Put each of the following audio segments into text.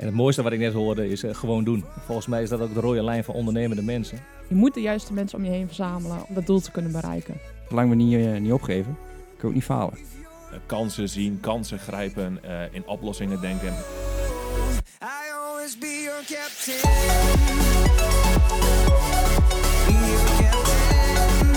En het mooiste wat ik net hoorde is eh, gewoon doen. Volgens mij is dat ook de rode lijn van ondernemende mensen. Je moet de juiste mensen om je heen verzamelen om dat doel te kunnen bereiken. Zolang we niet, eh, niet opgeven, kun je ook niet falen. Eh, kansen zien, kansen grijpen, eh, in oplossingen denken. I always be your captain. Be your captain.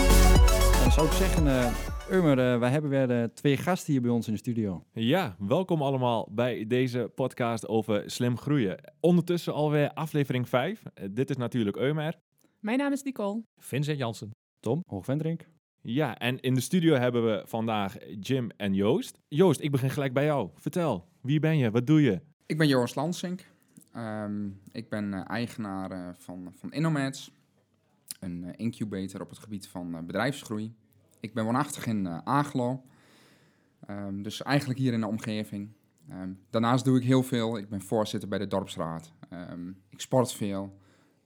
Dan zou ik zeggen, eh Urmer, eh, wij hebben weer eh, twee gasten hier bij ons in de studio. Ja, welkom allemaal bij deze podcast over slim groeien. Ondertussen alweer aflevering 5. Eh, dit is natuurlijk Eumer. Mijn naam is Nicole. Vincent Jansen. Tom, Hoogvendrink. Ja, en in de studio hebben we vandaag Jim en Joost. Joost, ik begin gelijk bij jou. Vertel, wie ben je? Wat doe je? Ik ben Joost Lansink. Ehm, ik ben eigenaar eh, van, van Innomads, een eh, incubator op het gebied van eh, bedrijfsgroei. Ik ben woonachtig in eh Aaglo, Ehm, dus eigenlijk hier in de omgeving. Ehm, daarnaast doe ik heel veel. Ik ben voorzitter bij de dorpsraad. Ehm, ik sport veel.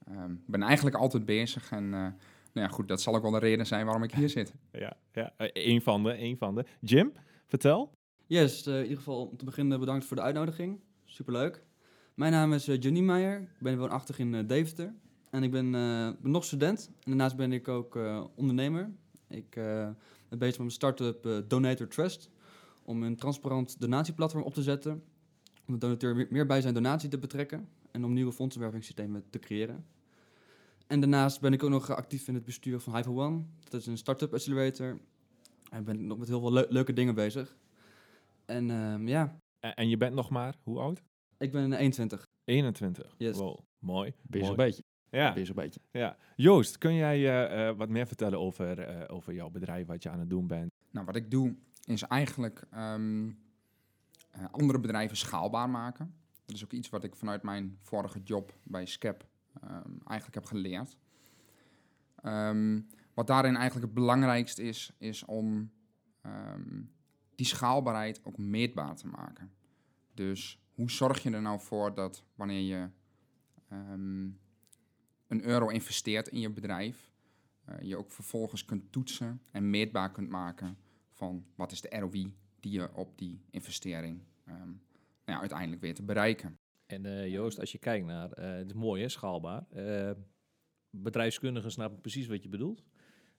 Ehm, ben eigenlijk altijd bezig en eh, nou ja, goed, dat zal ook wel de reden zijn waarom ik hier zit. Ja, ja een van de, een van de. Jim, vertel. Yes, eh, in ieder geval om te beginnen bedankt voor de uitnodiging. Superleuk. Mijn naam is uh, Johnny Meijer. Ik ben woonachtig in eh, Deventer. En ik ben, eh, ben nog student. En daarnaast ben ik ook eh, ondernemer. Ik eh, ben bezig met mijn start-up eh, Donator Trust. Om een transparant donatieplatform op te zetten. Om de donateur meer- bij zijn donatie te betrekken. En om nieuwe fondsenwervingssystemen te creëren. En daarnaast ben ik ook nog actief in het bestuur van for One. Dat is een start-up accelerator. En ben ik nog met heel veel leu- leuke dingen bezig. En ehm, ja, En, je bent nog maar, hoe oud? ik ben eh, 21. 21. Yes. Wow, mooi. Bezig mooi. beetje. Ja, Bezig beetje. ja. Joost, kun jij eh, eh, wat meer vertellen over, eh, over jouw bedrijf, wat je aan het doen bent? Nou, wat ik doe is eigenlijk ehm, eh, andere bedrijven schaalbaar maken. Dat is ook iets wat ik vanuit mijn vorige job bij Scap ehm, eigenlijk heb geleerd. Ehm, wat daarin eigenlijk het belangrijkste is, is om ehm, die schaalbaarheid ook meetbaar te maken. Dus hoe zorg je er nou voor dat wanneer je ehm, een euro investeert in je bedrijf, eh, je ook vervolgens kunt toetsen en meetbaar kunt maken van wat is de ROI die je op die investering ehm, nou ja, uiteindelijk weer te bereiken. En eh, Joost, als je kijkt naar, eh, het is mooi hè, schaalbaar. Bedrijfskundigen snappen precies wat je bedoelt.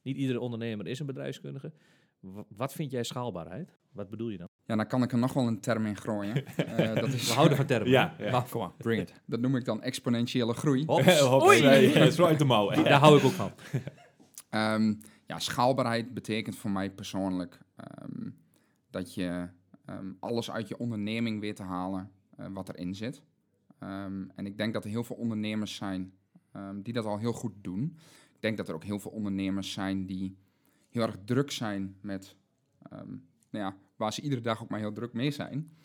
Niet iedere ondernemer is een bedrijfskundige. Wa- wat vind jij schaalbaarheid? Wat bedoel je dan? Ja, dan kan ik er nog wel een term in gooien. Eh, dat, is, We houden van termen. Ja, ja. Maar, kom maar, bring it. dat noem ik dan exponentiële groei. Hops. Oei! Nee, zo uit de mouw. Daar hou ik ook van. Ehm, ja, schaalbaarheid betekent voor mij persoonlijk ehm, dat je ehm, alles uit je onderneming weet te halen eh, wat erin zit. Ehm, en ik denk dat er heel veel ondernemers zijn ehm, die dat al heel goed doen. Ik denk dat er ook heel veel ondernemers zijn die heel erg druk zijn met, ehm, nou ja, waar ze iedere dag ook maar heel druk mee zijn.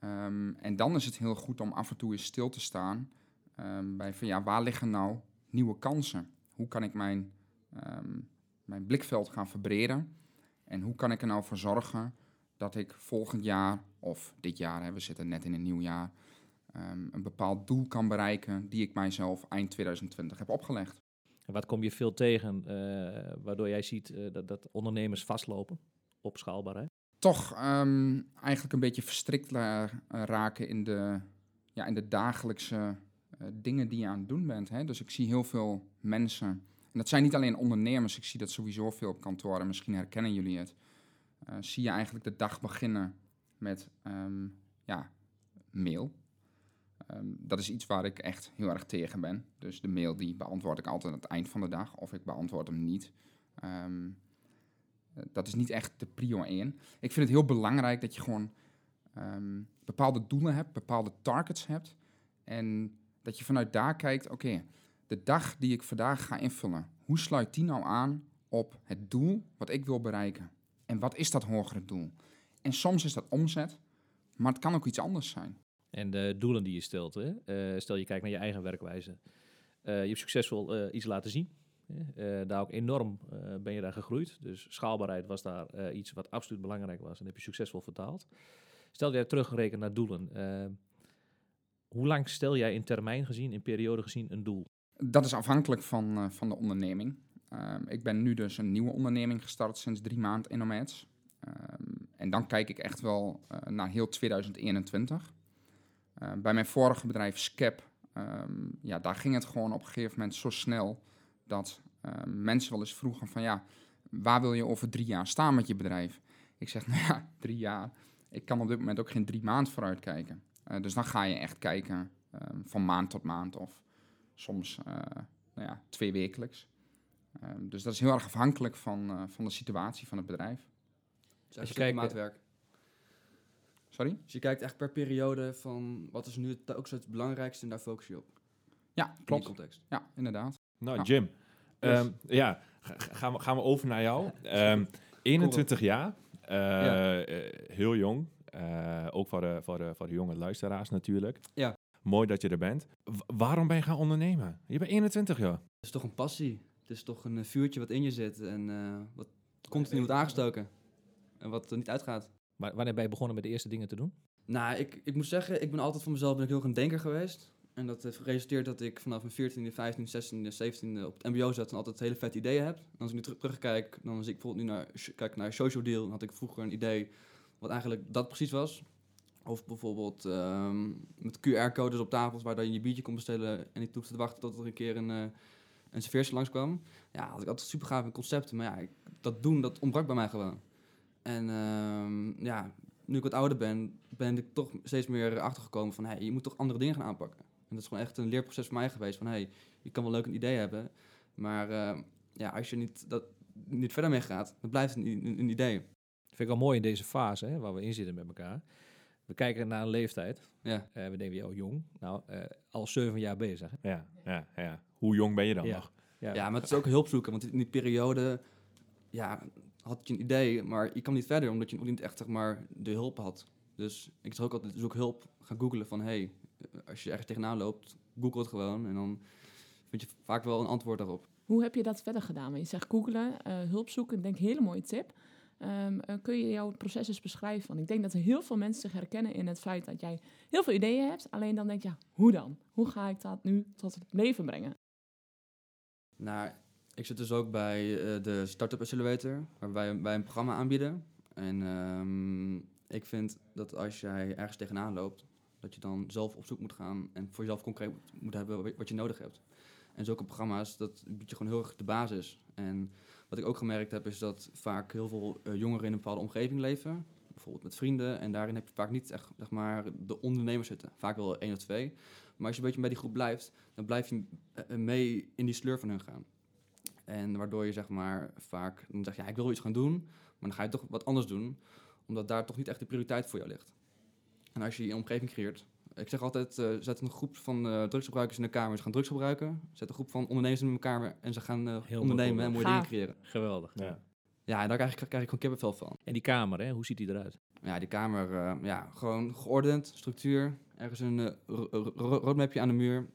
Ehm, en dan is het heel goed om af en toe eens stil te staan ehm, bij van ja, waar liggen nou nieuwe kansen? Hoe kan ik mijn ehm, mijn blikveld gaan verbreden. En hoe kan ik er nou voor zorgen dat ik volgend jaar, of dit jaar, hè, we zitten net in een nieuw jaar, een bepaald doel kan bereiken die ik mijzelf eind 2020 heb opgelegd. En wat kom je veel tegen, eh, waardoor jij ziet eh, dat, dat ondernemers vastlopen op schaalbaarheid? Toch ehm, eigenlijk een beetje verstrikt eh, raken in de, ja, in de dagelijkse eh, dingen die je aan het doen bent. Hè? Dus ik zie heel veel mensen, en dat zijn niet alleen ondernemers, ik zie dat sowieso veel op kantoor en misschien herkennen jullie het. Eh, zie je eigenlijk de dag beginnen met ehm, ja, mail. Ehm, dat is iets waar ik echt heel erg tegen ben. Dus de mail die beantwoord ik altijd aan het eind van de dag of ik beantwoord hem niet. Eh, dat is niet echt de prio 1. Ik vind het heel belangrijk dat je gewoon ehm, bepaalde doelen hebt, bepaalde targets hebt. En dat je vanuit daar kijkt, oké, de dag die ik vandaag ga invullen, hoe sluit die nou aan op het doel wat ik wil bereiken? En wat is dat hogere doel? En soms is dat omzet, maar het kan ook iets anders zijn. En de doelen die je stelt. Hè? Eh, stel je kijkt naar je eigen werkwijze. Eh, je hebt succesvol eh, iets laten zien. Eh, daar ook enorm eh, ben je daar gegroeid. Dus schaalbaarheid was daar eh, iets wat absoluut belangrijk was. En heb je succesvol vertaald. Stel jij teruggerekend naar doelen. hoe lang stel jij in termijn gezien, in periode gezien, een doel? Dat is afhankelijk van, van de onderneming. Ehm, ik ben nu dus een nieuwe onderneming gestart sinds drie maanden in Nomads. Ehm, en dan kijk ik echt wel naar heel 2021. Eh, bij mijn vorige bedrijf, Scap, ehm, ja, daar ging het gewoon op een gegeven moment zo snel dat ehm, mensen wel eens vroegen van ja, waar wil je over drie jaar staan met je bedrijf? Ik zeg, nou ja, drie jaar. Ik kan op dit moment ook geen drie maanden vooruit kijken. Eh, dus dan ga je echt kijken ehm, van maand tot maand of soms eh, nou ja, twee wekelijks. Ehm, dus dat is heel erg afhankelijk van, eh, van de situatie van het bedrijf. Dus Als je kijkt, maatwerk. Sorry? Dus je kijkt echt per periode van wat is nu het, ook zo het belangrijkste en daar focus je op. Ja, In die klopt. context. Ja, inderdaad. Nou, Ja. Jim. Yes. ehm, ja, ga- ga- gaan we, gaan we over naar jou. Ehm 21 jaar. eh, Ja. eh, heel jong. Eh, ook voor de, voor, de, voor de jonge luisteraars natuurlijk. Ja. Mooi dat je er bent. W- waarom ben je gaan ondernemen? Je bent 21 jaar. Het is toch een passie. Het is toch een vuurtje wat in je zit en eh, wat continu wordt aangestoken. En wat er niet uitgaat. Maar wanneer ben je begonnen met de eerste dingen te doen? Nou, ik, ik moet zeggen, ik ben altijd van mezelf ben ik heel erg een denker geweest. En dat heeft geresulteerd dat ik vanaf mijn 14e, 15e, 16e, 17e op het mbo zat en altijd hele vette ideeën heb. En als ik nu terug, terugkijk, dan als ik bijvoorbeeld nu naar, kijk naar Social Deal, dan had ik vroeger een idee wat eigenlijk dat precies was. Of bijvoorbeeld ehm, met QR-codes op tafels waar dan je je biertje kon bestellen en niet hoefde te wachten tot er een keer een, eh een serveerster langskwam. Ja, had ik altijd super gaaf concepten, maar ja, dat doen, dat ontbrak bij mij gewoon. En ehm, ja, nu ik wat ouder ben, ben ik toch steeds meer achtergekomen van, hey, je moet toch andere dingen gaan aanpakken. En dat is gewoon echt een leerproces voor mij geweest van, hey, je kan wel leuk een idee hebben, maar eh, ja, als je niet, dat, niet verder mee gaat, dan blijft het een, een, een idee. vind ik wel mooi in deze fase hè, waar we in zitten met elkaar. We kijken naar een leeftijd. Ja. Eh, we denken, oh jong, nou, eh, al zeven jaar bezig. Hè? Ja, ja, ja. Hoe jong ben je dan Ja. nog? Ja, maar het is ook hulp zoeken, want in die periode, ja, had je een idee, maar je kwam niet verder, omdat je nog niet echt, zeg maar, de hulp had. Dus ik zeg ook altijd, zoek hulp, ga googlen van, hey, als je ergens tegenaan loopt, google het gewoon en dan vind je vaak wel een antwoord daarop. Hoe heb je dat verder gedaan? Want je zegt googlen, eh, hulp zoeken, ik denk een hele mooie tip. Ehm, eh, kun je jouw proces eens beschrijven? Want ik denk dat er heel veel mensen zich herkennen in het feit dat jij heel veel ideeën hebt. Alleen dan denk je, ja, hoe dan? Hoe ga ik dat nu tot het leven brengen? Nou, ik zit dus ook bij eh, de Startup Accelerator, waarbij wij een programma aanbieden. En ehm, ik vind dat als jij ergens tegenaan loopt, dat je dan zelf op zoek moet gaan en voor jezelf concreet moet, hebben wa- wat je nodig hebt. En zulke programma's, dat biedt je gewoon heel erg de basis. En wat ik ook gemerkt heb, is dat vaak heel veel eh, jongeren in een bepaalde omgeving leven. Bijvoorbeeld met vrienden. En daarin heb je vaak niet echt zeg maar, de ondernemers zitten. Vaak wel één of twee. Maar als je een beetje bij die groep blijft, dan blijf je eh, mee in die sleur van hun gaan. En waardoor je zeg maar vaak, dan zeg je ja, ik wil iets gaan doen, maar dan ga je toch wat anders doen, omdat daar toch niet echt de prioriteit voor jou ligt. En als je je omgeving creëert, ik zeg altijd, eh, zet een groep van eh, drugsgebruikers in elkaar, maar ze gaan drugs gebruiken. Zet een groep van ondernemers in elkaar en ze gaan eh, Heel ondernemen en mooi mooie dingen creëren. Geweldig. Ja. Ja, en daar krijg ik, krijg ik gewoon kippenvel van. En die kamer, hè, hoe ziet die eruit? Ja, die kamer, eh, ja, gewoon geordend, structuur, ergens een eh, ro- ro- ro- roadmapje aan de muur.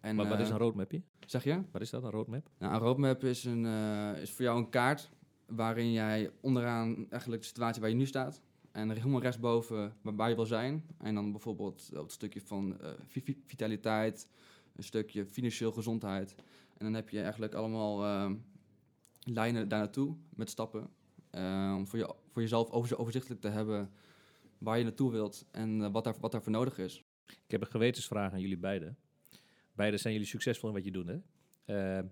En, wat, wat is een roadmapje? Zeg je? Wat is dat, een roadmap? Nou, een roadmap is, een, eh, is voor jou een kaart waarin jij onderaan eigenlijk de situatie waar je nu staat. En helemaal rechtsboven waar, je wil zijn. En dan bijvoorbeeld op het stukje van eh, vi- vi- vitaliteit, een stukje financieel gezondheid. En dan heb je eigenlijk allemaal eh, lijnen daar naartoe met stappen. eh, om voor, je, voor jezelf over, overzichtelijk te hebben waar je naartoe wilt en eh, wat, daar, wat daarvoor nodig is. Ik heb een gewetensvraag aan jullie beiden. Beide zijn jullie succesvol in wat je doet, hè? Eh,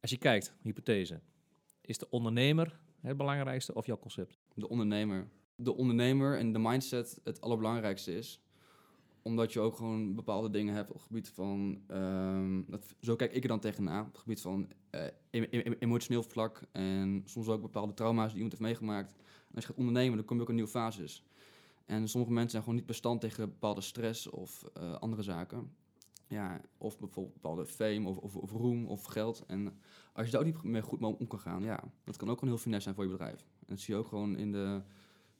als je kijkt, hypothese. Is de ondernemer het belangrijkste of jouw concept? de ondernemer. De ondernemer en de mindset het allerbelangrijkste is. Omdat je ook gewoon bepaalde dingen hebt op het gebied van... ehm, dat, zo kijk ik er dan tegenaan. Op het gebied van eh, em- em- emotioneel vlak. En soms ook bepaalde trauma's die iemand heeft meegemaakt. En als je gaat ondernemen, dan kom je ook in nieuwe fases. En sommige mensen zijn gewoon niet bestand tegen bepaalde stress of eh, andere zaken. Ja, of bijvoorbeeld bepaalde fame of, of, of roem of geld. En als je daar ook niet mee goed mee om kan gaan, ja, dat kan ook een heel finesse zijn voor je bedrijf. En dat zie je ook gewoon in de,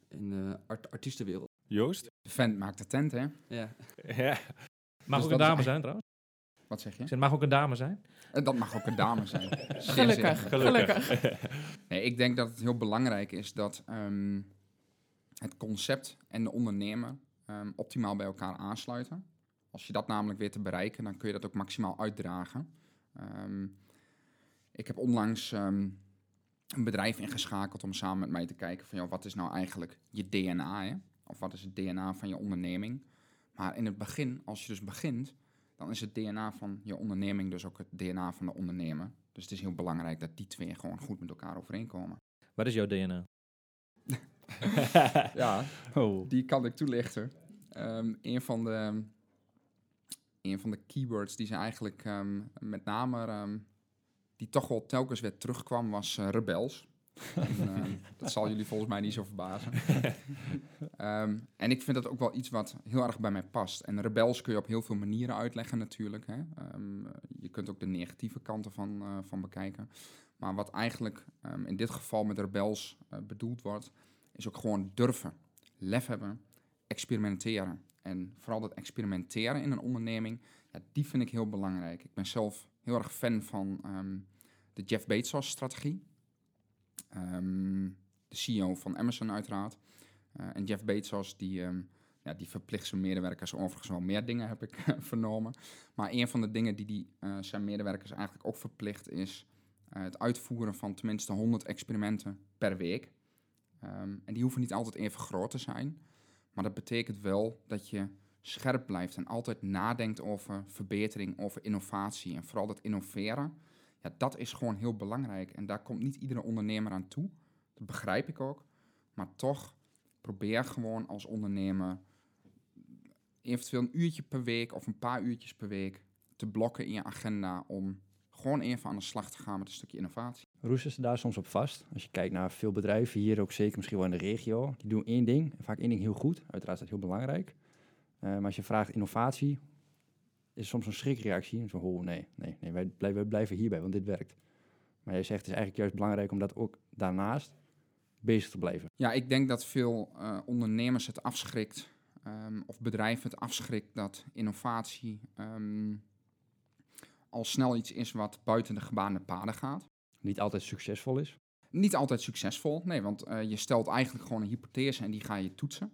in de art- artiestenwereld. Joost? De vent maakt de tent, hè? Ja. Ja. Mag Dus ook dat een dame zijn trouwens. Wat zeg je? Zeg, mag ook een dame zijn. En dat mag ook een dame zijn. Gelukkig, gelukkig. Nee, ik denk dat het heel belangrijk is dat ehm, het concept en de ondernemer ehm, optimaal bij elkaar aansluiten. Als je dat namelijk weet te bereiken, dan kun je dat ook maximaal uitdragen. Ehm, ik heb onlangs ehm, een bedrijf ingeschakeld om samen met mij te kijken van, joh, wat is nou eigenlijk je DNA, hè? Of wat is het DNA van je onderneming? Maar in het begin, als je dus begint, dan is het DNA van je onderneming dus ook het DNA van de ondernemer. Dus het is heel belangrijk dat die twee gewoon goed met elkaar overeenkomen. Wat is jouw DNA? Ja, Oh. die kan ik toelichten. Ehm, een, van de, een van de keywords die ze eigenlijk ehm, met name, ehm, die toch wel telkens weer terugkwam, was eh, rebels. en, ehm, dat zal jullie volgens mij niet zo verbazen. En ik vind dat ook wel iets wat heel erg bij mij past. En rebels kun je op heel veel manieren uitleggen natuurlijk. Hè. Je kunt ook de negatieve kanten van, eh, van bekijken. Maar wat eigenlijk in dit geval met rebels eh, bedoeld wordt, is ook gewoon durven, lef hebben, experimenteren. En vooral dat experimenteren in een onderneming, die vind ik heel belangrijk. Ik ben zelf heel erg fan van ehm, de Jeff Bezos-strategie. Ehm, de CEO van Amazon uiteraard. Eh, en Jeff Bezos, die, ehm, die verplicht zijn medewerkers overigens wel meer dingen, heb ik vernomen. Maar een van de dingen die, die eh, zijn medewerkers eigenlijk ook verplicht is... eh, het uitvoeren van tenminste 100 experimenten per week. En die hoeven niet altijd even groot te zijn. Maar dat betekent wel dat je scherp blijft en altijd nadenkt over verbetering, over innovatie. En vooral dat innoveren, ja, dat is gewoon heel belangrijk. En daar komt niet iedere ondernemer aan toe. Dat begrijp ik ook. Maar toch probeer gewoon als ondernemer eventueel een uurtje per week of een paar uurtjes per week te blokken in je agenda om gewoon even aan de slag te gaan met een stukje innovatie. Roesten ze daar soms op vast? Als je kijkt naar veel bedrijven, hier ook zeker misschien wel in de regio, die doen één ding, vaak één ding heel goed. Uiteraard is dat heel belangrijk. Eh, maar als je vraagt innovatie, is er soms een schrikreactie. En zo, oh nee, nee, nee wij, blijven, wij blijven hierbij, want dit werkt. Maar jij zegt het is eigenlijk juist belangrijk om dat ook daarnaast bezig te blijven. Ja, ik denk dat veel eh, ondernemers het afschrikt, ehm, of bedrijven het afschrikt, dat innovatie ehm, al snel iets is wat buiten de gebaande paden gaat. Niet altijd succesvol is. Niet altijd succesvol, nee, want eh, je stelt eigenlijk gewoon een hypothese en die ga je toetsen.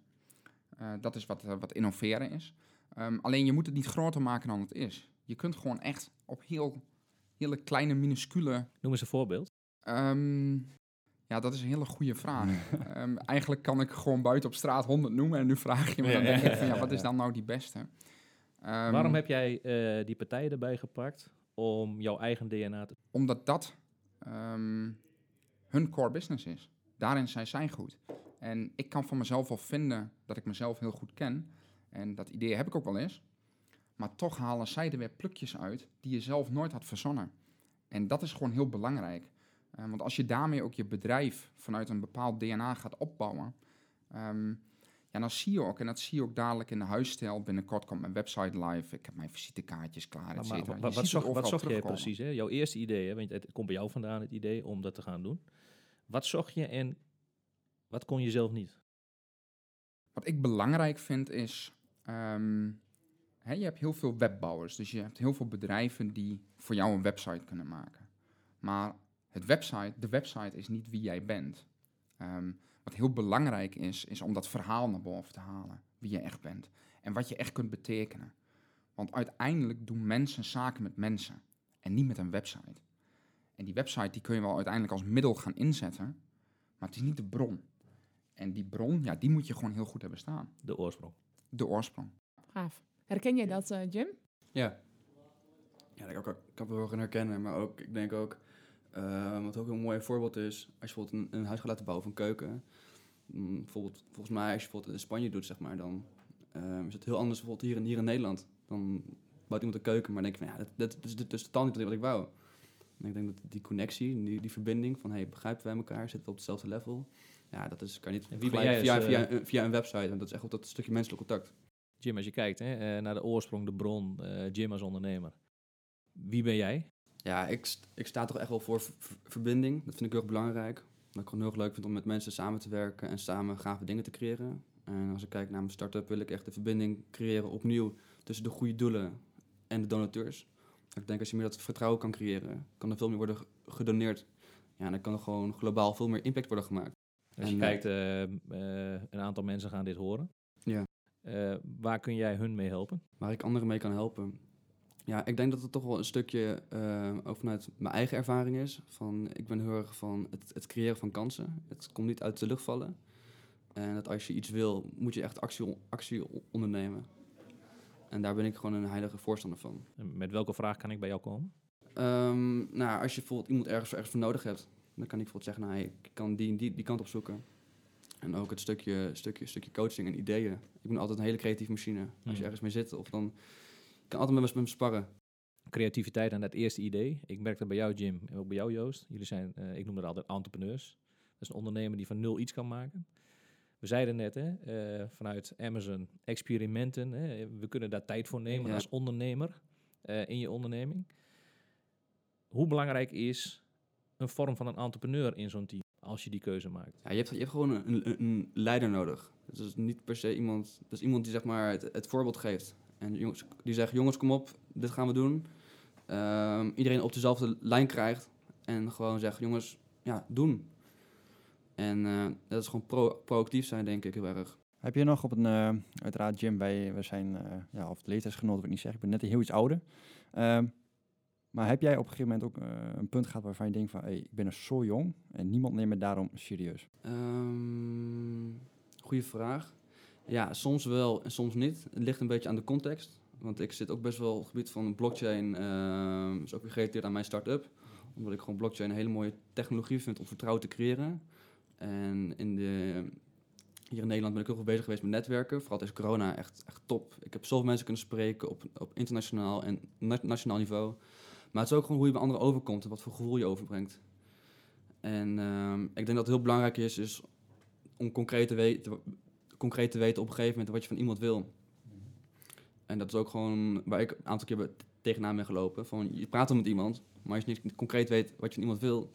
Eh, dat is wat, eh, wat innoveren is. Ehm, alleen je moet het niet groter maken dan het is. Je kunt gewoon echt op heel, hele kleine, minuscule Noem eens een voorbeeld. Ehm, ja, dat is een hele goede vraag. Ehm, eigenlijk kan ik gewoon buiten op straat 100 noemen en nu vraag je me, dan Ja, ja, denk ik van ja, wat is dan nou die beste? Ehm, Waarom heb jij eh, die partijen erbij gepakt om jouw eigen DNA te... Omdat dat ehm, hun core business is. Daarin zijn zij goed. En ik kan van mezelf wel vinden dat ik mezelf heel goed ken. En dat idee heb ik ook wel eens. Maar toch halen zij er weer plukjes uit die je zelf nooit had verzonnen. En dat is gewoon heel belangrijk. Eh, want als je daarmee ook je bedrijf vanuit een bepaald DNA gaat opbouwen, ehm, ja, dan zie je ook, en dat zie je ook dadelijk in de huisstijl. Binnenkort komt mijn website live. Ik heb mijn visitekaartjes klaar, et cetera. wat, zocht, wat zocht jij precies? Hè? Jouw eerste idee, hè? want het komt bij jou vandaan, het idee om dat te gaan doen. Wat zocht je en wat kon je zelf niet? Wat ik belangrijk vind is, ehm, hè, je hebt heel veel webbouwers, dus je hebt heel veel bedrijven die voor jou een website kunnen maken. Maar het website, de website is niet wie jij bent. Ehm, wat heel belangrijk is, is om dat verhaal naar boven te halen, wie je echt bent en wat je echt kunt betekenen. Want uiteindelijk doen mensen zaken met mensen en niet met een website. En die website die kun je wel uiteindelijk als middel gaan inzetten, maar het is niet de bron. En die bron, ja, die moet je gewoon heel goed hebben staan. De oorsprong. De oorsprong. Gaaf. Herken jij dat, eh, Jim? Ja. Ja, ik, ook, ik kan het wel gaan herkennen, maar ook, ik denk ook, eh, wat ook een mooi voorbeeld is, als je bijvoorbeeld een, een huis gaat laten bouwen een keuken. mm, bijvoorbeeld, volgens mij, als je bijvoorbeeld in Spanje doet, zeg maar, dan eh, is het heel anders bijvoorbeeld hier in, hier in Nederland. Dan bouwt iemand een keuken, maar dan denk je van, ja, dat, dat, is, dit is totaal niet wat ik wou. En ik denk dat die connectie, die, die verbinding van, hey, begrijpen wij elkaar, zitten we op hetzelfde level? Ja, dat is, kan je niet En wie ben jij via, als, via, een- via een website, en dat is echt wel dat stukje menselijk contact. Jim, als je kijkt hè, eh, naar de oorsprong, de bron, eh, Jim als ondernemer. Wie ben jij? Ja, ik, ik sta toch echt wel voor verbinding. Dat vind ik heel erg belangrijk. Dat ik gewoon heel erg leuk vind om met mensen samen te werken en samen gave dingen te creëren. En als ik kijk naar mijn start-up, wil ik echt de verbinding creëren opnieuw tussen de goede doelen en de donateurs. Ik denk als je meer dat vertrouwen kan creëren, kan er veel meer worden gedoneerd. Ja, en dan kan er gewoon globaal veel meer impact worden gemaakt. Als je En, kijkt, eh, eh, een aantal mensen gaan dit horen. Ja. Eh, waar kun jij hun mee helpen? waar ik anderen mee kan helpen. Ja, ik denk dat het toch wel een stukje eh, ook vanuit mijn eigen ervaring is. Van, ik ben heel erg van het, het creëren van kansen. Het komt niet uit de lucht vallen. En dat als je iets wil, moet je echt actie, actie ondernemen. En daar ben ik gewoon een heilige voorstander van. En Met welke vraag kan ik bij jou komen? Ehm, nou, als je bijvoorbeeld iemand ergens, ergens voor nodig hebt, dan kan ik bijvoorbeeld zeggen, nou, ik kan die, die, die kant op zoeken. En ook het stukje, stukje, stukje coaching en ideeën. Ik ben altijd een hele creatieve machine. Als je Mhm. ergens mee zit, of dan... Kan altijd met me, met me sparren. Creativiteit en dat eerste idee. Ik merk dat bij jou, Jim, en ook bij jou, Joost. Jullie zijn, eh, ik noem dat altijd entrepreneurs. Dat is een ondernemer die van nul iets kan maken. We zeiden net, hè, eh, vanuit Amazon, experimenten. Hè, we kunnen daar tijd voor nemen Ja. als ondernemer eh, in je onderneming. Hoe belangrijk is een vorm van een entrepreneur in zo'n team, als je die keuze maakt? Ja, je, hebt, je hebt gewoon een, een, een leider nodig. Dus dat is niet per se iemand... Dat is iemand die zeg maar het, het voorbeeld geeft. En jongens, die zegt, jongens, kom op, dit gaan we doen. Ehm, iedereen op dezelfde lijn krijgt. En gewoon zegt, jongens, ja, doen. En eh, dat is gewoon pro proactief zijn, denk ik, heel erg. Heb je nog op een, eh, uiteraard Jim, wij, we zijn, eh, ja, of de leeftijdsgenoten wil ik niet zeggen, ik ben net heel iets ouder. Ehm, maar heb jij op een gegeven moment ook een punt gehad waarvan je denkt van, hey, ik ben er zo jong en niemand neemt me daarom serieus? Ehm goeie vraag. Ja, soms wel en soms niet. Het ligt een beetje aan de context. Want ik zit ook best wel op het gebied van blockchain. ehm is ook weer gerelateerd aan mijn start-up. Omdat ik gewoon blockchain een hele mooie technologie vind om vertrouwen te creëren. En in de, hier in Nederland ben ik heel veel bezig geweest met netwerken. Vooral tijdens corona echt, echt top. Ik heb zoveel mensen kunnen spreken op, op internationaal en na- nationaal niveau. Maar het is ook gewoon hoe je bij anderen overkomt en wat voor gevoel je overbrengt. En ehm, ik denk dat het heel belangrijk is, is om concreet te, weten, concreet te weten op een gegeven moment wat je van iemand wil. En dat is ook gewoon waar ik een aantal keer tegenaan ben gelopen. Van, je praat dan met iemand, maar als je niet concreet weet wat je van iemand wil,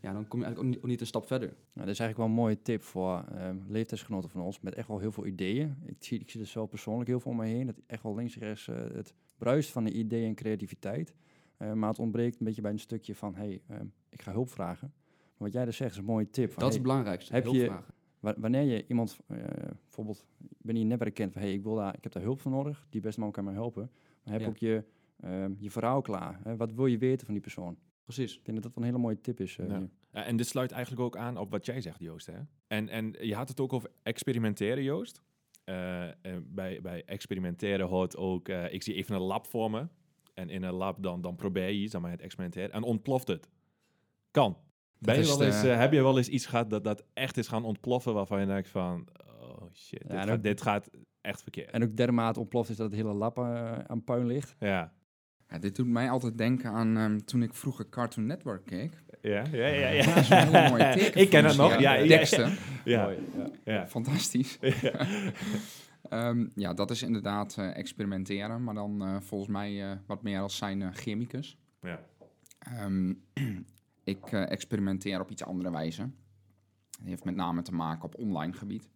ja, dan kom je eigenlijk ook niet, ook niet een stap verder. Nou, dat is eigenlijk wel een mooie tip voor ehm, leeftijdsgenoten van ons met echt wel heel veel ideeën. Ik zie, ik zie er zelf persoonlijk heel veel om me heen. Dat echt wel links en rechts eh, het bruist van de ideeën en creativiteit. Eh, maar het ontbreekt een beetje bij een stukje van, hey, ehm, ik ga hulp vragen. Maar wat jij dus zegt is een mooie tip. Van, dat is het belangrijkste. heb Heb je- je... Wa- Wanneer je iemand, eh, bijvoorbeeld, binnen je netwerk kent van, hey, ik, wil daar, ik heb daar hulp voor nodig, die beste man kan mij helpen. Maar heb Ja. ook je, ehm, je verhaal klaar. Hè? Wat wil je weten van die persoon? Precies. Ik denk dat dat een hele mooie tip is. eh, Ja. En dit sluit eigenlijk ook aan op wat jij zegt, Joost. Hè? En, en je had het ook over experimenteren, Joost. Eh, bij, bij experimenteren hoort ook, ik zie even een lab voor me. En in een lab dan, dan probeer je iets, dan ben je het experimenteren. En ontploft het. Kan. Ben je wel de- eens, eh, heb je wel eens iets gehad dat, dat echt is gaan ontploffen waarvan je denkt van, oh shit, dit, gaat, dat- dit gaat echt verkeerd. En ook dermate ontploft is dat het hele lab eh, aan puin ligt. ja. Ja, dit doet mij altijd denken aan ehm, toen ik vroeger Cartoon Network keek. Ja, ja, ja. ja. Dat is een hele mooie teken ik ken het nog. Ja, Ja, ja, Dexter. ja. Mooi, ja. ja. Fantastisch. ja. Ehm, ja, dat is inderdaad eh, experimenteren, maar dan eh, volgens mij eh, wat meer als zijn eh, chemicus. Ja. Ehm, ik eh, experimenteer op iets andere wijze. Het heeft met name te maken op online gebied.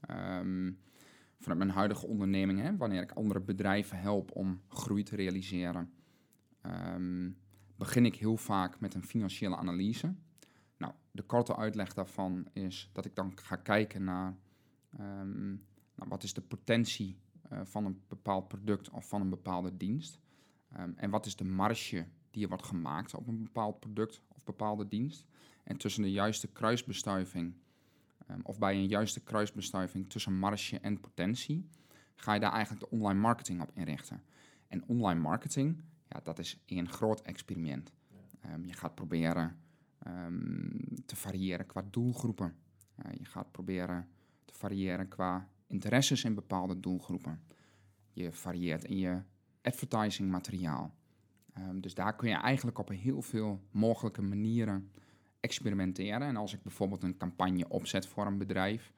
Ehm, vanuit mijn huidige onderneming, hè, wanneer ik andere bedrijven help om groei te realiseren, ehm, begin ik heel vaak met een financiële analyse. Nou, de korte uitleg daarvan is dat ik dan ga kijken naar ehm, nou, wat is de potentie eh, van een bepaald product of van een bepaalde dienst. Ehm, en wat is de marge die er wordt gemaakt op een bepaald product of bepaalde dienst. En tussen de juiste kruisbestuiving, ehm, of bij een juiste kruisbestuiving tussen marge en potentie, ga je daar eigenlijk de online marketing op inrichten. En online marketing, ja, dat is een groot experiment. Ehm, je gaat proberen ehm, te variëren qua doelgroepen. Je gaat proberen te variëren qua interesses in bepaalde doelgroepen. Je varieert in je advertising materiaal. Ehm, dus daar kun je eigenlijk op heel veel mogelijke manieren experimenteren. En als ik bijvoorbeeld een campagne opzet voor een bedrijf,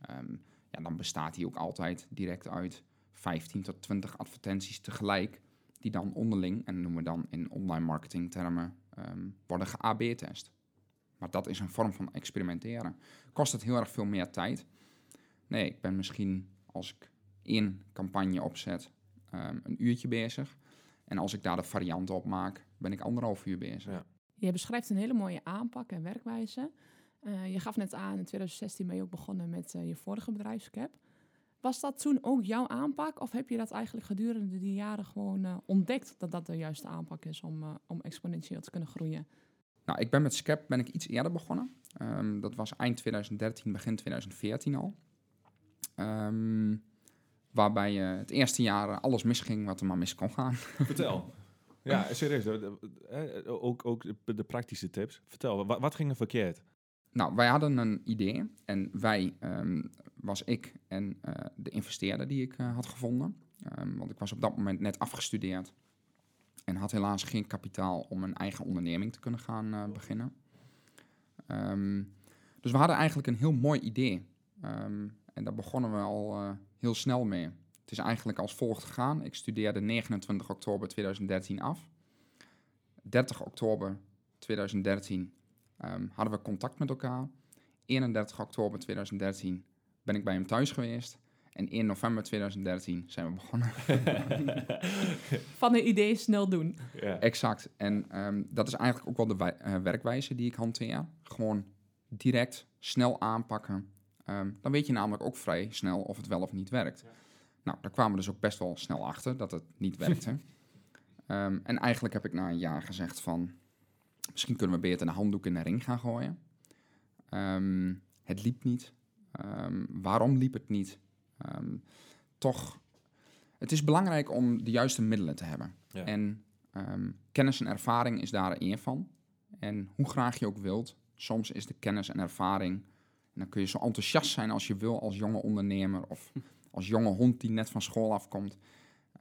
ehm, ja, dan bestaat die ook altijd direct uit 15 tot 20 advertenties tegelijk, die dan onderling, en noemen we dan in online marketing termen, ehm, worden ge-AB-test. Maar dat is een vorm van experimenteren. Kost het heel erg veel meer tijd? Nee, ik ben misschien als ik één campagne opzet, een uurtje bezig. En als ik daar de varianten op maak, ben ik anderhalf uur bezig. Ja. Je beschrijft een hele mooie aanpak en werkwijze. Eh, je gaf net aan, in 2016 ben je ook begonnen met eh, je vorige bedrijfscap. Was dat toen ook jouw aanpak? Of heb je dat eigenlijk gedurende die jaren gewoon eh, ontdekt dat dat de juiste aanpak is om, eh, om exponentieel te kunnen groeien? Nou, ik ben met Scap ben ik iets eerder begonnen. Ehm, dat was eind 2013, begin 2014 al. Ehm, waarbij je het eerste jaar eh, alles misging wat er maar mis kon gaan. Vertel. Ja, serieus. eh, Ook, ook de, praktische tips. Vertel, wat, wat ging er verkeerd? Nou, wij hadden een idee en wij ehm, was ik en eh, de investeerder die ik eh, had gevonden. Ehm, want ik was op dat moment net afgestudeerd en had helaas geen kapitaal om een eigen onderneming te kunnen gaan eh, beginnen. Ehm, dus we hadden eigenlijk een heel mooi idee. Ehm, en daar begonnen we al eh, heel snel mee. Het is eigenlijk als volgt gegaan. Ik studeerde 29 oktober 2013 af. 30 oktober 2013 ehm, hadden we contact met elkaar. 31 oktober 2013 ben ik bij hem thuis geweest. En 1 november 2013 zijn we begonnen. Van een idee snel doen. Ja. Exact. En ehm, dat is eigenlijk ook wel de eh, werkwijze die ik hanteer. Gewoon direct, snel aanpakken. Ehm, dan weet je namelijk ook vrij snel of het wel of niet werkt. Nou, daar kwamen we dus ook best wel snel achter dat het niet werkte. Ehm, en eigenlijk heb ik na een jaar gezegd van... misschien kunnen we beter een handdoek in de ring gaan gooien. Ehm, het liep niet. Waarom liep het niet? Toch, het is belangrijk om de juiste middelen te hebben. Ja. En kennis en ervaring is daar één van. En hoe graag je ook wilt, soms is de kennis en ervaring... dan kun je zo enthousiast zijn als je wil als jonge ondernemer... of als jonge hond die net van school afkomt...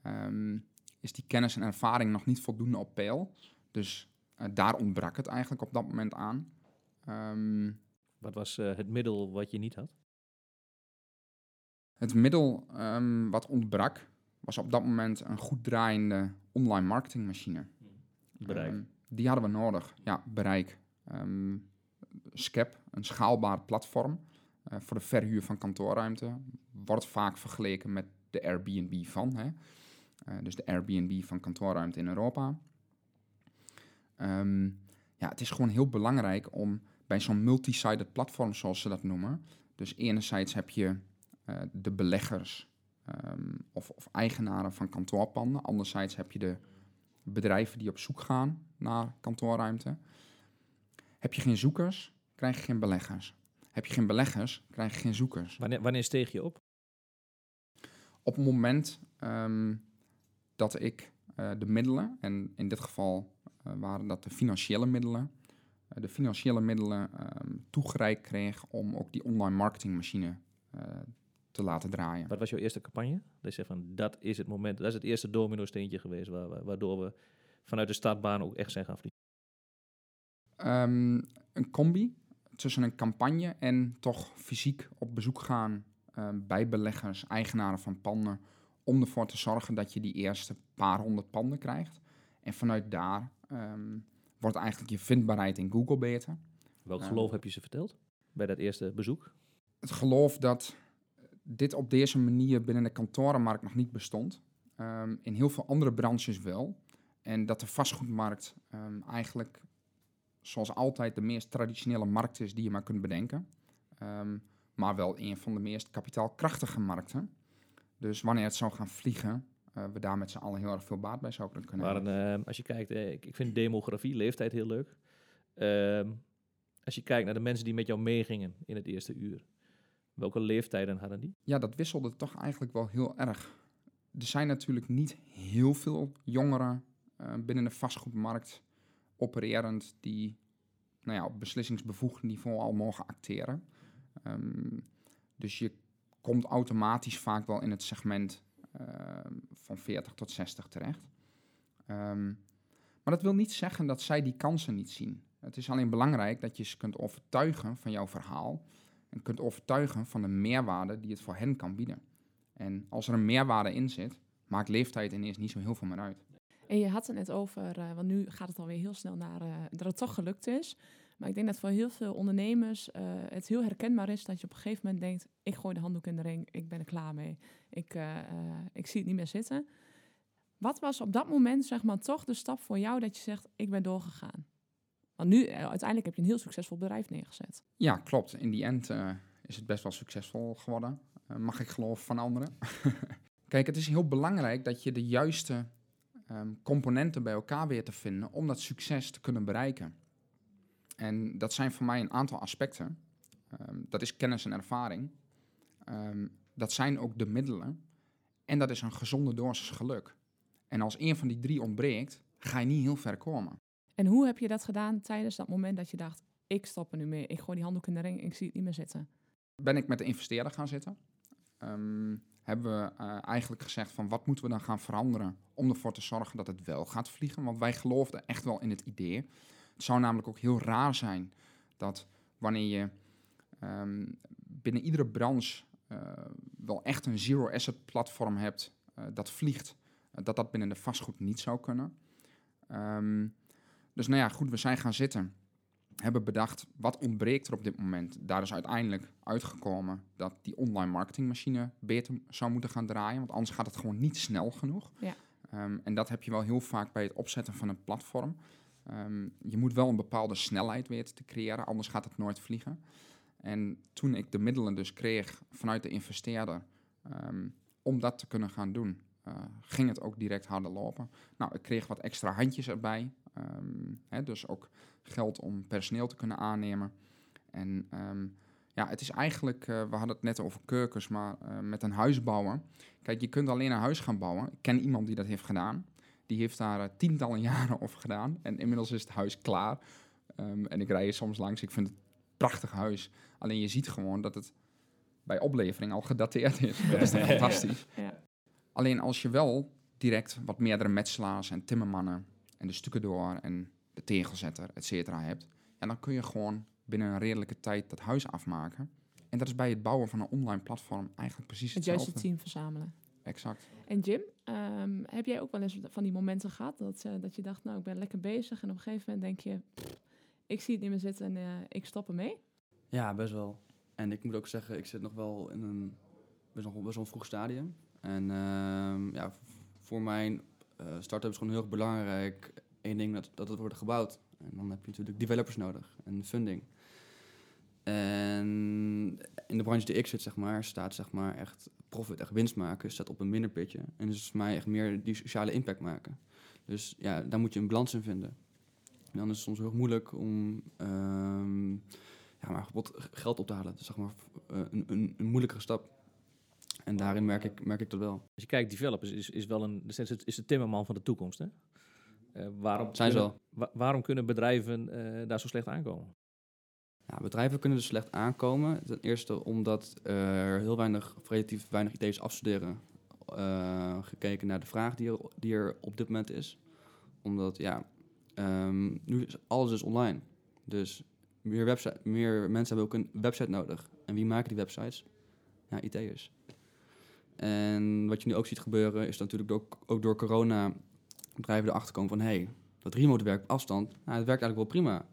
ehm, is die kennis en ervaring nog niet voldoende op peil. Dus eh, daar ontbrak het eigenlijk op dat moment aan. Ehm, Wat was eh, het middel wat je niet had? Het middel ehm, wat ontbrak was op dat moment een goed draaiende online marketingmachine. Bereik. Die hadden we nodig. Ja, bereik. Ehm Scap, een schaalbaar platform eh, voor de verhuur van kantoorruimte, wordt vaak vergeleken met de Airbnb van. Hè? Eh, dus de Airbnb van kantoorruimte in Europa. Ehm, ja, het is gewoon heel belangrijk om bij zo'n multi-sided platform, zoals ze dat noemen. Dus enerzijds heb je eh, de beleggers ehm, of, of eigenaren van kantoorpanden. Anderzijds heb je de bedrijven die op zoek gaan naar kantoorruimte. Heb je geen zoekers, krijg je geen beleggers. Heb je geen beleggers, krijg je geen zoekers. Wanneer, wanneer steeg je op? Op het moment ehm, dat ik eh, de middelen, en in dit geval eh, waren dat de financiële middelen, eh, de financiële middelen ehm, toegereikt kreeg om ook die online marketingmachine te laten draaien. Wat was jouw eerste campagne? Dat je van, dat is het moment, dat is het eerste domino-steentje geweest, waar, waar- waardoor we vanuit de startbaan ook echt zijn gaan vliegen. Ehm, een combi tussen een campagne en toch fysiek op bezoek gaan ehm, bij beleggers, eigenaren van panden, om ervoor te zorgen dat je die eerste paar honderd panden krijgt. En vanuit daar ehm, wordt eigenlijk je vindbaarheid in Google beter. Welk geloof heb je ze verteld bij dat eerste bezoek? Het geloof dat dit op deze manier binnen de kantorenmarkt nog niet bestond. In heel veel andere branches wel. En dat de vastgoedmarkt eigenlijk, zoals altijd, de meest traditionele markt is die je maar kunt bedenken. Ehm, maar wel een van de meest kapitaalkrachtige markten. Dus wanneer het zou gaan vliegen, eh, we daar met z'n allen heel erg veel baat bij zouden kunnen Maar hebben. een, eh, als je kijkt, eh, ik, ik vind demografie, leeftijd heel leuk. Ehm, als je kijkt naar de mensen die met jou meegingen in het eerste uur, welke leeftijden hadden die? Ja, dat wisselde toch eigenlijk wel heel erg. Er zijn natuurlijk niet heel veel jongeren binnen de vastgoedmarkt opererend die nou ja, op beslissingsbevoegd niveau al mogen acteren. Ehm, dus je komt automatisch vaak wel in het segment ehm, van 40 tot 60 terecht. Ehm, maar dat wil niet zeggen dat zij die kansen niet zien. Het is alleen belangrijk dat je ze kunt overtuigen van jouw verhaal en kunt overtuigen van de meerwaarde die het voor hen kan bieden. En als er een meerwaarde in zit, maakt leeftijd ineens niet zo heel veel meer uit. En je had het net over, eh, want nu gaat het alweer heel snel naar eh, dat het toch gelukt is. Maar ik denk dat voor heel veel ondernemers eh, het heel herkenbaar is dat je op een gegeven moment denkt: ik gooi de handdoek in de ring, ik ben er klaar mee, ik, ik zie het niet meer zitten. Wat was op dat moment zeg maar toch de stap voor jou dat je zegt: ik ben doorgegaan? Want nu, uiteindelijk heb je een heel succesvol bedrijf neergezet. Ja, klopt. In die end is het best wel succesvol geworden. Mag ik geloven van anderen. Kijk, het is heel belangrijk dat je de juiste ehm, componenten bij elkaar weer te vinden om dat succes te kunnen bereiken. En dat zijn voor mij een aantal aspecten. Ehm, dat is kennis en ervaring. Ehm, dat zijn ook de middelen. En dat is een gezonde dosis geluk. En als een van die drie ontbreekt, ga je niet heel ver komen. En hoe heb je dat gedaan tijdens dat moment dat je dacht, ik stop er nu mee, ik gooi die handdoek in de ring, ik zie het niet meer zitten? Ben ik met de investeerder gaan zitten. Hebben we eh, eigenlijk gezegd van wat moeten we dan gaan veranderen om ervoor te zorgen dat het wel gaat vliegen. Want wij geloofden echt wel in het idee. Het zou namelijk ook heel raar zijn dat wanneer je ehm, binnen iedere branche eh, wel echt een zero asset platform hebt eh, dat vliegt, dat dat binnen de vastgoed niet zou kunnen. Ehm, dus nou ja, goed, we zijn gaan zitten. Hebben bedacht, wat ontbreekt er op dit moment? Daar is uiteindelijk uitgekomen dat die online marketingmachine beter zou moeten gaan draaien. Want anders gaat het gewoon niet snel genoeg. Ja. Ehm, en dat heb je wel heel vaak bij het opzetten van een platform. Ehm, je moet wel een bepaalde snelheid weten te creëren, anders gaat het nooit vliegen. En toen ik de middelen dus kreeg vanuit de investeerder ehm, om dat te kunnen gaan doen, eh, ging het ook direct harder lopen. Nou, ik kreeg wat extra handjes erbij. Ehm, hè, dus ook geld om personeel te kunnen aannemen. En ehm, ja, het is eigenlijk, eh, we hadden het net over keukens, maar eh, met een huis bouwen. Kijk, je kunt alleen een huis gaan bouwen. Ik ken iemand die dat heeft gedaan. Die heeft daar eh, tientallen jaren over gedaan. En inmiddels is het huis klaar. Ehm, en ik rij er soms langs. Ik vind het een prachtig huis. Alleen je ziet gewoon dat het bij oplevering al gedateerd is. Dat is fantastisch. Ja. Alleen als je wel direct wat meerdere metselaars en timmermannen en de stukken door en de tegelzetter, et cetera, hebt, ja, dan kun je gewoon binnen een redelijke tijd dat huis afmaken. En dat is bij het bouwen van een online platform eigenlijk precies Het hetzelfde. juiste team verzamelen. Exact. En Jim, ehm, heb jij ook wel eens van die momenten gehad dat, eh, dat je dacht, nou, ik ben lekker bezig en op een gegeven moment denk je, "Pff, ik zie het niet meer zitten en eh, ik stop ermee? Ja, best wel. En ik moet ook zeggen, ik zit nog wel in een best wel, best wel een vroeg stadium. En ehm, ja, voor mijn start-up is gewoon heel erg belangrijk. Eén ding, dat, dat het wordt gebouwd. En dan heb je natuurlijk developers nodig en funding. En in de branche die ik zit, zeg maar, staat zeg maar echt profit, echt winst maken, staat op een minder pitje. En dus is voor mij echt meer die sociale impact maken. Dus ja, daar moet je een balans in vinden. En dan is het soms heel moeilijk om ehm, ja, maar geld op te halen. Dat is zeg maar eh, een, een, een moeilijkere stap. En daarin merk ik, merk ik dat wel. Als je kijkt, developers is, is wel een, is het- is de timmerman van de toekomst. Hè? Eh, waarom, Zijn ze kunnen, wa- waarom kunnen bedrijven eh, daar zo slecht aankomen? Ja, bedrijven kunnen dus slecht aankomen. Ten eerste omdat er heel weinig, of relatief weinig ideeën afstuderen. eh, gekeken naar de vraag die er, die er op dit moment is. Omdat, ja, ehm, nu is alles is online. Dus meer, website, meer mensen hebben ook een website nodig. En wie maken die websites? Ja, IT'ers. En wat je nu ook ziet gebeuren, is natuurlijk ook, ook door corona bedrijven erachter komen van... hé, hey, dat remote werk op afstand, nou, het werkt eigenlijk wel prima.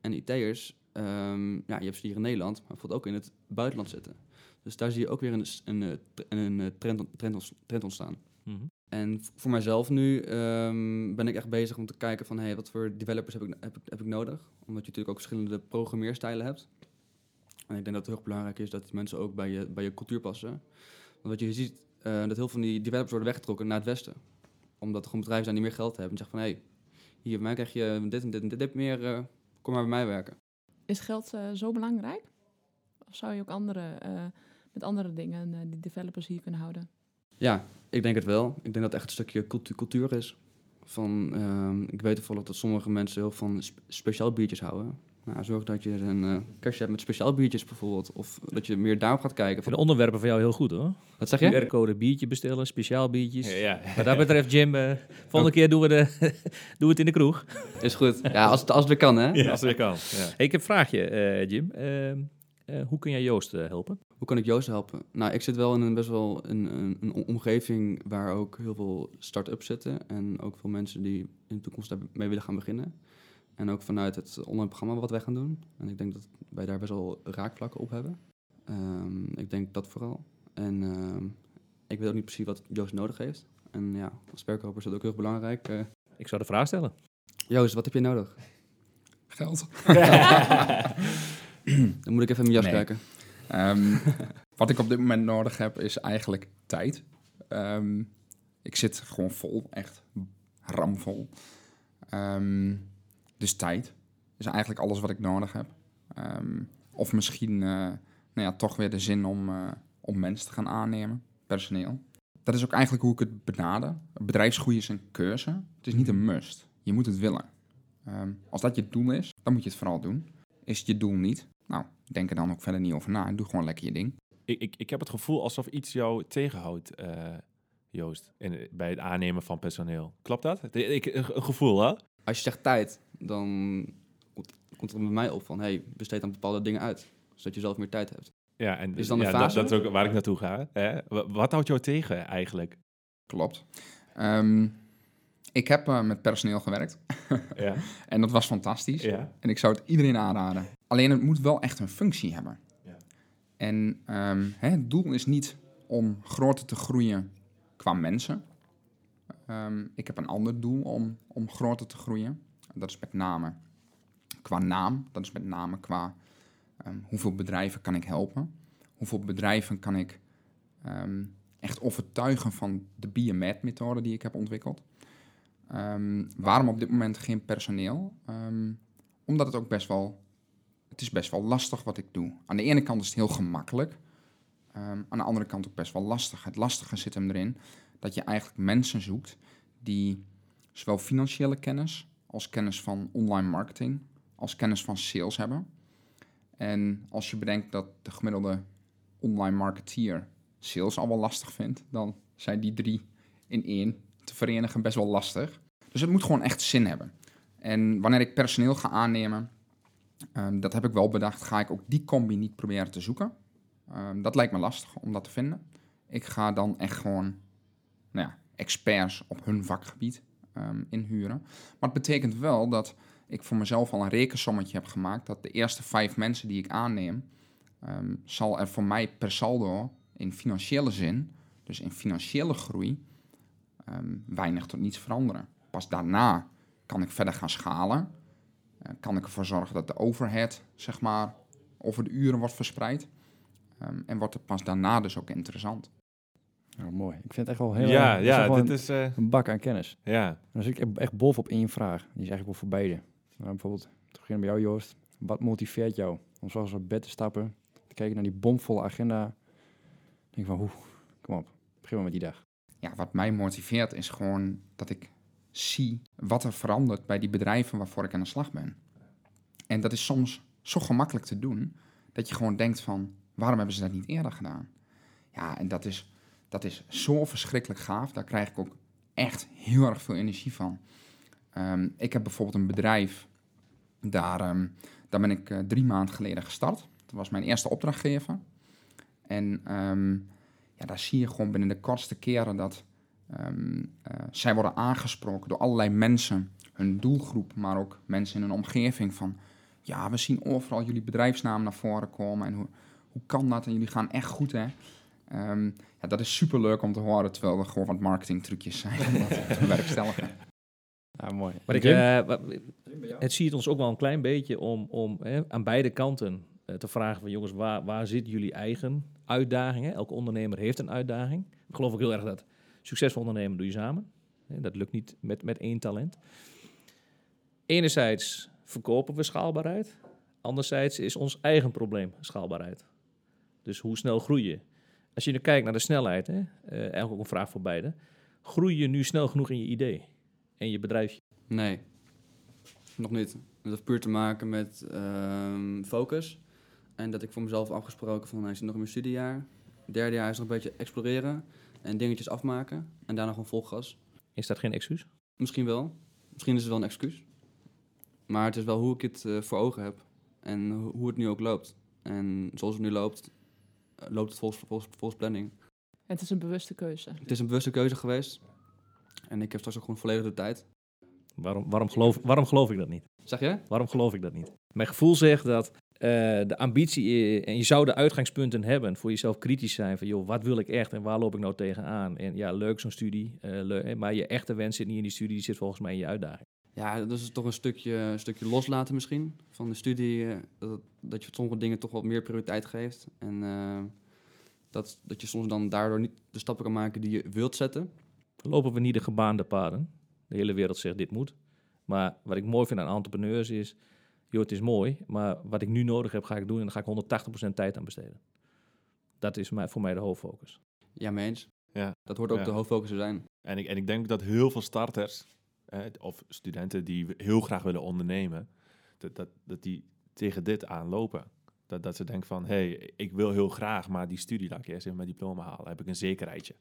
En IT'ers, Ehm, ja, je hebt ze hier in Nederland, maar bijvoorbeeld ook in het buitenland zitten. Dus daar zie je ook weer een, een, eh, een, eh, trend, trend, trend ontstaan. Mhm. En voor mijzelf nu ehm, ben ik echt bezig om te kijken van... Hey, wat voor developers heb ik, heb, ik, heb ik nodig? Omdat je natuurlijk ook verschillende programmeerstijlen hebt. En ik denk dat het heel belangrijk is dat die mensen ook bij je, bij je cultuur passen. Want wat je ziet, eh, dat heel veel van die developers worden weggetrokken naar het westen. Omdat er gewoon bedrijven zijn die meer geld hebben. En zeggen van, hé, hey, hier bij mij krijg je dit en dit en dit, meer, eh, kom maar bij mij werken. Is geld eh, zo belangrijk? Of zou je ook andere, met andere dingen die developers hier kunnen houden? Ja, ik denk het wel. Ik denk dat het echt een stukje cultu- cultuur is. Van, ehm, ik weet toevallig dat sommige mensen heel van sp- speciaal biertjes houden. Nou, zorg dat je een eh kerstje hebt met speciaal biertjes bijvoorbeeld. Of dat je meer daarop gaat kijken. Ik vind Van, de onderwerpen van jou heel goed hoor. wat zeg je? QR-code biertje bestellen, speciaal biertjes. Ja, ja. Wat dat betreft, Jim, eh, volgende keer doen we, de, doen we het in de kroeg. Is goed. Ja, als het, als het weer kan, hè? Ja, als het weer kan. Ja. Hey, ik heb een vraagje, eh, Jim. Ehm, eh, hoe kun jij Joost eh, helpen? Hoe kan ik Joost helpen? Nou, ik zit wel in een best wel een, een, een omgeving waar ook heel veel start-ups zitten. En ook veel mensen die in de toekomst daarmee willen gaan beginnen. En ook vanuit het online programma wat wij gaan doen. En ik denk dat wij daar best wel raakvlakken op hebben. Ehm, ik denk dat vooral. En ehm, ik weet ook niet precies wat Joost nodig heeft. En ja, als verkoper is dat ook heel erg belangrijk. Eh, Ik zou de vraag stellen. Joost, wat heb je nodig? Geld. Dan moet ik even in mijn jas Nee. kijken. Ehm, wat ik op dit moment nodig heb, is eigenlijk tijd. Ehm, ik zit gewoon vol, echt ramvol. Ehm, dus tijd is eigenlijk alles wat ik nodig heb. Ehm, of misschien eh, nou ja, toch weer de zin om, eh, om mensen te gaan aannemen, personeel. dat is ook eigenlijk hoe ik het benader. Bedrijfsgroei is een keuze. Het is niet een must. Je moet het willen. Ehm, als dat je doel is, dan moet je het vooral doen. Is het je doel niet? Nou, denk er dan ook verder niet over na. en Doe gewoon lekker je ding. Ik, ik, ik heb het gevoel alsof iets jou tegenhoudt, eh, Joost, in, bij het aannemen van personeel. Klopt dat? Ik, een gevoel, hè? Als je zegt tijd, dan komt, komt er bij mij op van, hey, besteed dan bepaalde dingen uit. Zodat je zelf meer tijd hebt. Ja, en Is dan de ja, fase? Dat, dat is ook waar ik naartoe ga. Hè? Wa- Wat houdt jou tegen eigenlijk? Klopt. Ehm, ik heb eh, met personeel gewerkt. Ja. En dat was fantastisch. ja. En ik zou het iedereen aanraden. Alleen het moet wel echt een functie hebben. Ja. En ehm, hè, het doel is niet om groter te groeien qua mensen. Ehm, ik heb een ander doel om, om groter te groeien. Dat is met name qua naam. Dat is met name qua ehm, hoeveel bedrijven kan ik helpen. Hoeveel bedrijven kan ik ehm, echt overtuigen van de BioMed-methode die ik heb ontwikkeld. Waarom op dit moment geen personeel? Omdat het ook best wel, het is best wel lastig wat ik doe. Aan de ene kant is het heel gemakkelijk, aan de andere kant ook best wel lastig. Het lastige zit hem erin dat je eigenlijk mensen zoekt die zowel financiële kennis als kennis van online marketing, als kennis van sales hebben. En als je bedenkt dat de gemiddelde online marketeer sales al wel lastig vindt, dan zijn die drie in één te verenigen best wel lastig. Dus het moet gewoon echt zin hebben. En wanneer ik personeel ga aannemen, ehm, dat heb ik wel bedacht, ga ik ook die combi niet proberen te zoeken. Ehm, dat lijkt me lastig om dat te vinden. Ik ga dan echt gewoon nou ja, experts op hun vakgebied ehm, inhuren. Maar het betekent wel dat ik voor mezelf al een rekensommetje heb gemaakt dat de eerste vijf mensen die ik aanneem, ehm, zal er voor mij per saldo in financiële zin, dus in financiële groei, ehm, weinig tot niets veranderen. Pas daarna kan ik verder gaan schalen. Eh, kan ik ervoor zorgen dat de overhead, zeg maar, over de uren wordt verspreid. En wordt het pas daarna dus ook interessant. Ja, mooi. Ik vind het echt wel heel ja, dat is ja, dit een, is... eh, een bak aan kennis. ja. En dan zit ik echt bovenop één vraag. Die is eigenlijk wel voor beide. Nou, bijvoorbeeld, te beginnen bij jou Joost. Wat motiveert jou om zoals op bed te stappen, te kijken naar die bomvolle agenda? Dan denk ik van, hoe, kom op, begin maar met die dag. Ja, wat mij motiveert is gewoon dat ik zie wat er verandert bij die bedrijven waarvoor ik aan de slag ben. En dat is soms zo gemakkelijk te doen dat je gewoon denkt van, waarom hebben ze dat niet eerder gedaan? Ja, en dat is, dat is zo verschrikkelijk gaaf. Daar krijg ik ook echt heel erg veel energie van. Ehm, ik heb bijvoorbeeld een bedrijf, daar, ehm, daar ben ik eh, drie maanden geleden gestart. Dat was mijn eerste opdrachtgever. En ehm, ja, daar zie je gewoon binnen de kortste keren dat eh, zij worden aangesproken door allerlei mensen, hun doelgroep, maar ook mensen in hun omgeving van, ja, we zien overal jullie bedrijfsnaam naar voren komen en hoe, hoe kan dat? En jullie gaan echt goed, hè? Ehm, ja, dat is super leuk om te horen, terwijl er gewoon wat marketingtrucjes zijn om dat te bewerkstelligen. Ja, mooi. Maar ik, eh, het ziet ons ook wel een klein beetje om, om hè, aan beide kanten eh, te vragen van jongens, waar, waar zit jullie eigen uitdagingen? Elke ondernemer heeft een uitdaging. Ik geloof ook heel erg dat succesvol ondernemen doe je samen. Hè, Dat lukt niet met, met één talent. Enerzijds verkopen we schaalbaarheid. Anderzijds is ons eigen probleem schaalbaarheid. Dus hoe snel groei je? Als je nu kijkt naar de snelheid, hè, eh, eigenlijk ook een vraag voor beide. Groei je nu snel genoeg in je idee en je bedrijfje? Nee, nog niet. Dat heeft puur te maken met ehm, focus. En dat ik voor mezelf afgesproken van, nou, ik zit nog in mijn studiejaar. Derde jaar is nog een beetje exploreren en dingetjes afmaken. En daarna gewoon vol gas. Is dat geen excuus? Misschien wel. Misschien is het wel een excuus. Maar het is wel hoe ik het eh, voor ogen heb. En ho- hoe het nu ook loopt. En zoals het nu loopt, loopt het volgens, volgens, volgens planning. Het is een bewuste keuze. Het is een bewuste keuze geweest. En ik heb straks ook gewoon volledig de tijd. Waarom, waarom, geloof, waarom geloof ik dat niet? Zeg je? Waarom geloof ik dat niet? Mijn gevoel zegt dat eh, de ambitie, en je zou de uitgangspunten hebben, voor jezelf kritisch zijn van, joh, wat wil ik echt en waar loop ik nou tegenaan? En ja, leuk zo'n studie, eh, leuk, maar je echte wens zit niet in die studie, die zit volgens mij in je uitdaging. Ja, dat is toch een stukje, een stukje loslaten misschien van de studie. eh, dat, dat je sommige dingen toch wat meer prioriteit geeft. En eh, dat, dat je soms dan daardoor niet de stappen kan maken die je wilt zetten. Lopen we niet de gebaande paden? De hele wereld zegt dit moet. Maar wat ik mooi vind aan entrepreneurs is, joh, het is mooi, maar wat ik nu nodig heb, ga ik doen en daar ga ik 180% tijd aan besteden. Dat is mij, voor mij de hoofdfocus. Ja, mee eens. Ja. Dat hoort ook Ja. de hoofdfocus te zijn. En ik, en ik denk dat heel veel starters eh, of studenten die heel graag willen ondernemen, dat, dat, dat die tegen dit aanlopen. Dat, dat ze denken van, hé, hey, ik wil heel graag, maar die studie laat ik eerst even mijn diploma halen. heb ik een zekerheidje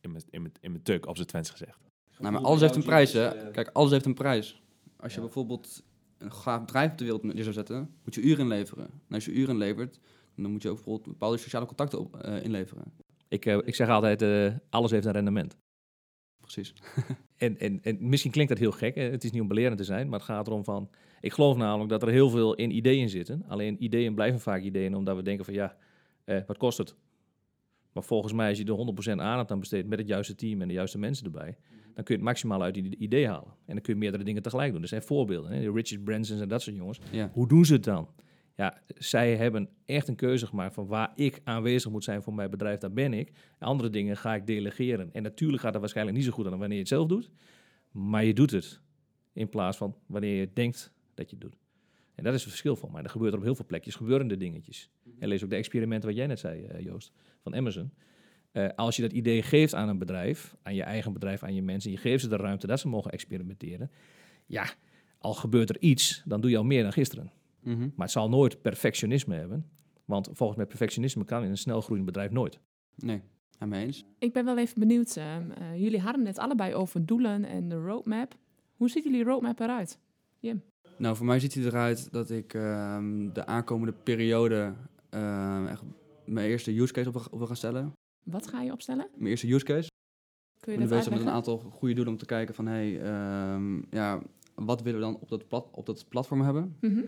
in mijn, in mijn, in mijn tuk, op zijn Twents gezegd. Nou, maar alles heeft een prijs, hè. Kijk, alles heeft een prijs. Als je bijvoorbeeld een gaaf bedrijf op de wereld neer zou zetten, moet je uren inleveren. En als je uren inlevert, dan moet je ook bijvoorbeeld bepaalde sociale contacten op, eh, inleveren. Ik, eh, ik zeg altijd, eh, alles heeft een rendement. Precies. En, en, en misschien klinkt dat heel gek, hè? het is niet om belerend te zijn, maar het gaat erom van... Ik geloof namelijk dat er heel veel in ideeën zitten. Alleen ideeën blijven vaak ideeën, omdat we denken van ja, eh, wat kost het? Maar volgens mij, als je er 100% aandacht aan besteedt met het juiste team en de juiste mensen erbij, dan kun je het maximaal uit die idee halen. En dan kun je meerdere dingen tegelijk doen. Er zijn voorbeelden, hè? de Richard Bransons en dat soort jongens. Ja. Hoe doen ze het dan? Ja, zij hebben echt een keuze gemaakt van waar ik aanwezig moet zijn voor mijn bedrijf, daar ben ik. Andere dingen ga ik delegeren. En natuurlijk gaat dat waarschijnlijk niet zo goed dan wanneer je het zelf doet. Maar je doet het in plaats van wanneer je denkt dat je het doet. En dat is het verschil van mij. Er gebeurt er op heel veel plekjes gebeuren er dingetjes. En lees ook de experimenten wat jij net zei, eh, Joost, van Amazon. Eh, als je dat idee geeft aan een bedrijf, aan je eigen bedrijf, aan je mensen, en je geeft ze de ruimte dat ze mogen experimenteren. Ja, al gebeurt er iets, dan doe je al meer dan gisteren. Mhm. Maar het zal nooit perfectionisme hebben. Want volgens mij perfectionisme kan in een snel groeiend bedrijf nooit. Nee, mee eens. Ik ben wel even benieuwd. ehm, eh, jullie hadden het allebei over doelen en de roadmap. Hoe ziet jullie roadmap eruit? Nou, voor mij ziet hij eruit dat ik ehm, de aankomende periode ehm, echt mijn eerste use case op, wil- op wil gaan stellen. Wat ga je opstellen? Mijn eerste use case. Kun Ik je ben dat bezig met een aantal goede doelen om te kijken van, hey, ehm, ja, wat willen we dan op dat, plat, op dat platform hebben? Mhm.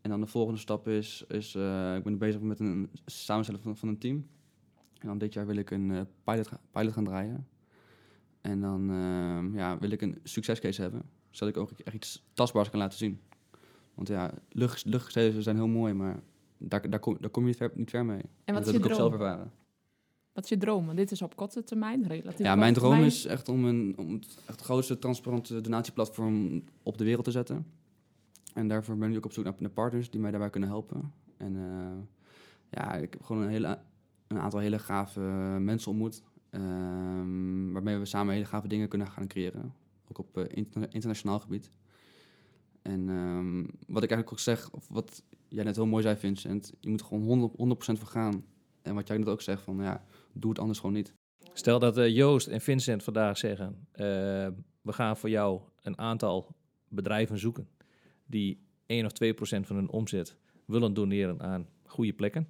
En dan de volgende stap is, is eh, ik ben bezig met een samenstellen van, van een team. En dan dit jaar wil ik een eh, pilot, pilot gaan draaien. En dan ehm, ja, wil ik een succescase hebben, zodat ik ook echt iets tastbaars kan laten zien. Want ja, lucht, luchtgesteden zijn heel mooi, maar daar, daar, kom, daar kom je niet ver, niet ver mee. En wat dat is heb je ik ook zelf droom? ervaren. Wat is je droom? Want dit is op korte termijn, relatief Ja, mijn droom termijn. is echt om, een, om het echt grootste transparante donatieplatform op de wereld te zetten. En daarvoor ben ik ook op zoek naar, partners die mij daarbij kunnen helpen. En eh, ja, ik heb gewoon een, hele, een aantal hele gave mensen ontmoet. ehm, waarmee we samen hele gave dingen kunnen gaan creëren. Ook op eh, interna- internationaal gebied. En ehm, wat ik eigenlijk ook zeg, of wat jij net heel mooi zei Vincent, je moet gewoon 100%, 100 voor gaan. En wat jij net ook zegt, van ja, doe het anders gewoon niet. Stel dat eh, Joost en Vincent vandaag zeggen: We gaan voor jou een aantal bedrijven zoeken die 1 of 2 procent van hun omzet willen doneren aan goede plekken.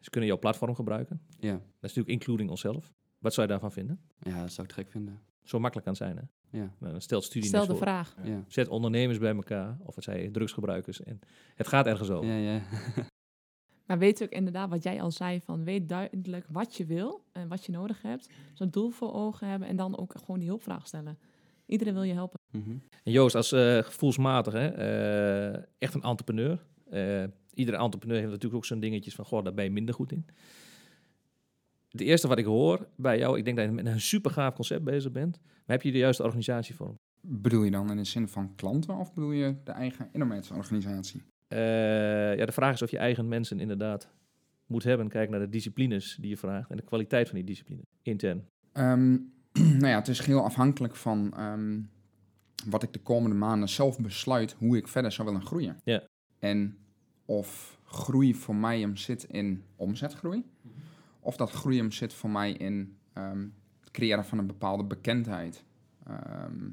Ze kunnen jouw platform gebruiken. Ja. Dat is natuurlijk including onszelf. Wat zou je daarvan vinden? Ja, dat zou ik te gek vinden. Zo makkelijk kan het zijn, hè? Ja, Nou, dan stelt studie Stel de voor. vraag. ja. Zet ondernemers bij elkaar, of het zij drugsgebruikers. En het gaat ergens over. Ja, ja. Maar weet ook inderdaad wat jij al zei, van weet duidelijk wat je wil en wat je nodig hebt. Zo'n doel voor ogen hebben en dan ook gewoon die hulpvraag stellen. Iedereen wil je helpen. Mhm. En Joost, als eh, gevoelsmatig, hè, eh, echt een entrepreneur. Eh, iedere entrepreneur heeft natuurlijk ook zo'n dingetjes van, goh, daar ben je minder goed in. Het eerste wat ik hoor bij jou, ik denk dat je met een super gaaf concept bezig bent. Maar heb je de juiste organisatievorm? Bedoel je dan in de zin van klanten of bedoel je de eigen? Eh, ja, de vraag is of je eigen mensen inderdaad moet hebben. Kijk naar de disciplines die je vraagt en de kwaliteit van die discipline. Intern. Ehm, nou ja, het is heel afhankelijk van ehm, wat ik de komende maanden zelf besluit hoe ik verder zou willen groeien. Ja. En of groei voor mij hem zit in omzetgroei, of dat groei hem zit voor mij in ehm, het creëren van een bepaalde bekendheid. Ehm,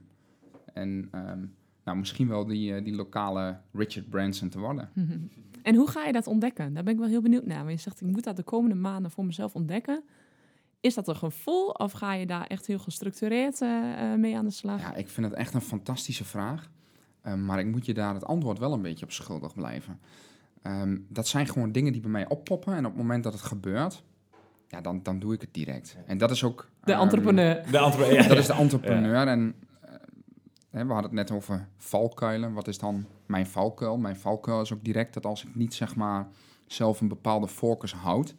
en ehm, nou, misschien wel die, eh, die lokale Richard Branson te worden. En hoe ga je dat ontdekken? Daar ben ik wel heel benieuwd naar. Want je zegt, ik moet dat de komende maanden voor mezelf ontdekken. Is dat een gevoel of ga je daar echt heel gestructureerd eh, eh, mee aan de slag? Ja, ik vind het echt een fantastische vraag. Ehm, maar ik moet je daar het antwoord wel een beetje op schuldig blijven. Ehm, dat zijn gewoon dingen die bij mij oppoppen. En op het moment dat het gebeurt, ja, dan, dan doe ik het direct. En dat is ook... De ehm, entrepreneur. De antwoord, Dat is de entrepreneur. En eh, hè, we hadden het net over valkuilen. Wat is dan mijn valkuil? Mijn valkuil is ook direct dat als ik niet zeg maar zelf een bepaalde focus houd,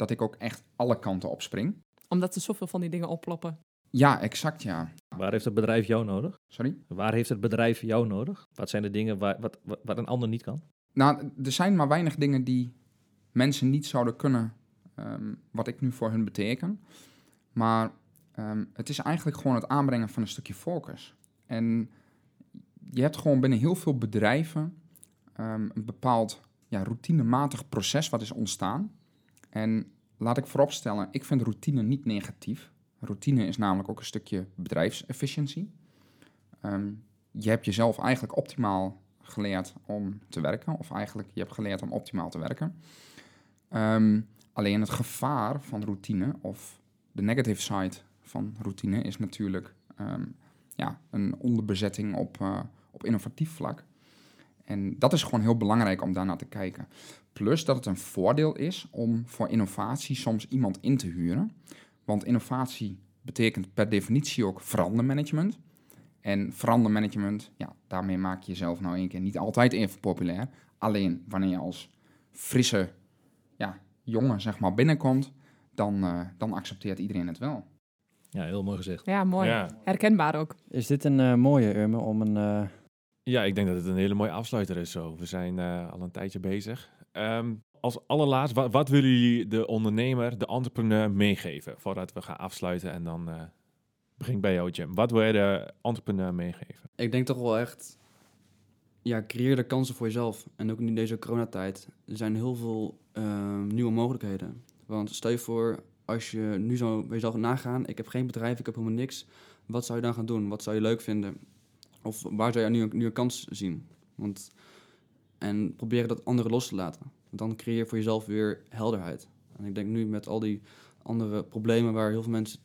dat ik ook echt alle kanten opspring. Omdat er zoveel van die dingen opploppen. Ja, exact ja. Waar heeft het bedrijf jou nodig? Sorry? Waar heeft het bedrijf jou nodig? Wat zijn de dingen waar, wat, wat, wat een ander niet kan? Nou, er zijn maar weinig dingen die mensen niet zouden kunnen, ehm, wat ik nu voor hun beteken. Maar ehm, het is eigenlijk gewoon het aanbrengen van een stukje focus. En je hebt gewoon binnen heel veel bedrijven ehm, een bepaald ja, routinematig proces wat is ontstaan. En laat ik vooropstellen, ik vind routine niet negatief. Routine is namelijk ook een stukje bedrijfsefficiëntie. Ehm, je hebt jezelf eigenlijk optimaal geleerd om te werken, of eigenlijk je hebt geleerd om optimaal te werken. Ehm, alleen het gevaar van routine, of de negative side van routine, is natuurlijk ehm, ja, een onderbezetting op, eh, op innovatief vlak. En dat is gewoon heel belangrijk om daarnaar te kijken. Plus dat het een voordeel is om voor innovatie soms iemand in te huren. Want innovatie betekent per definitie ook verandermanagement. En verandermanagement, ja, daarmee maak je jezelf nou één keer niet altijd even populair. Alleen wanneer je als frisse ja, jongen zeg maar binnenkomt, dan, eh, dan accepteert iedereen het wel. Ja, heel mooi gezegd. Ja, mooi. Ja. Herkenbaar ook. Is dit een eh, mooie, Urme, om een... eh, Ja, ik denk dat het een hele mooie afsluiter is zo. We zijn eh, al een tijdje bezig. Ehm, als allerlaatst, wat, willen jullie de ondernemer, de entrepreneur meegeven? Voordat we gaan afsluiten en dan eh, begin bij jou, Jim. Wat wil je de entrepreneur meegeven? Ik denk toch wel echt, ja, creëer de kansen voor jezelf. En ook in deze coronatijd. Er zijn heel veel ehm, nieuwe mogelijkheden. Want stel je voor, als je nu zo bij jezelf nagaan, ik heb geen bedrijf, ik heb helemaal niks. Wat zou je dan gaan doen? Wat zou je leuk vinden? Of waar zou je nu, nu een kans zien? Want, en proberen dat anderen los te laten. Want dan creëer je voor jezelf weer helderheid. En ik denk nu met al die andere problemen waar heel veel mensen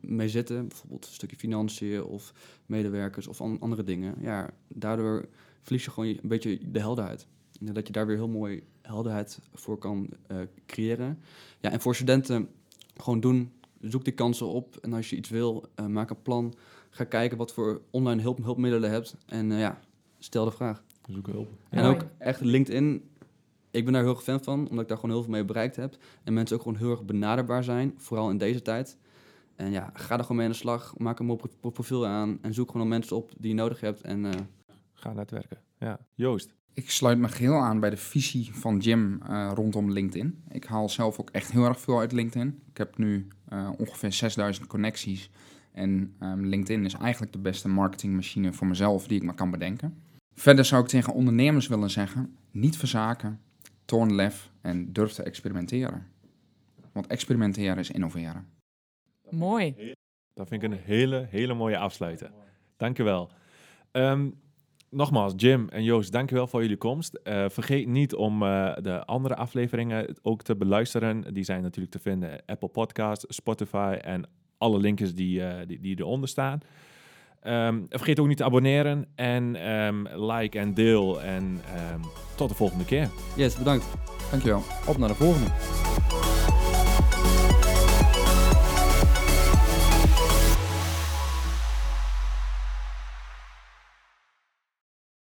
mee, zitten, bijvoorbeeld een stukje financiën of medewerkers of an- andere dingen, ja, daardoor verlies je gewoon een beetje de helderheid. En dat je daar weer heel mooi helderheid voor kan eh, creëren. Ja, en voor studenten gewoon doen, zoek die kansen op. En als je iets wil, eh, maak een plan. Ga kijken wat voor online hulp, hulpmiddelen je hebt. En eh, ja, stel de vraag. Zoek hulp. En ook echt LinkedIn. Ik ben daar heel erg fan van, omdat ik daar gewoon heel veel mee bereikt heb. En mensen ook gewoon heel erg benaderbaar zijn, vooral in deze tijd. En ja, ga er gewoon mee aan de slag. Maak een mooi pro- profiel aan en zoek gewoon mensen op die je nodig hebt. En eh, Ga netwerken. Ja. Joost. Ik sluit me geheel aan bij de visie van Jim eh, rondom LinkedIn. Ik haal zelf ook echt heel erg veel uit LinkedIn. Ik heb nu eh, ongeveer 6000 connecties. En ehm, LinkedIn is eigenlijk de beste marketingmachine voor mezelf die ik maar kan bedenken. Verder zou ik tegen ondernemers willen zeggen: niet verzaken, toon lef en durf te experimenteren. Want experimenteren is innoveren. Mooi. Dat vind ik een hele, hele mooie afsluiter. Dankjewel. Ehm nogmaals, Jim en Joost, dankjewel voor jullie komst. Eh, vergeet niet om eh, de andere afleveringen ook te beluisteren. Die zijn natuurlijk te vinden Apple Podcasts, Spotify en alle linkjes die, eh, die, die eronder staan. Ehm, vergeet ook niet te abonneren en ehm, like en deel. En ehm, tot de volgende keer. yes, bedankt. Dankjewel. op naar de volgende.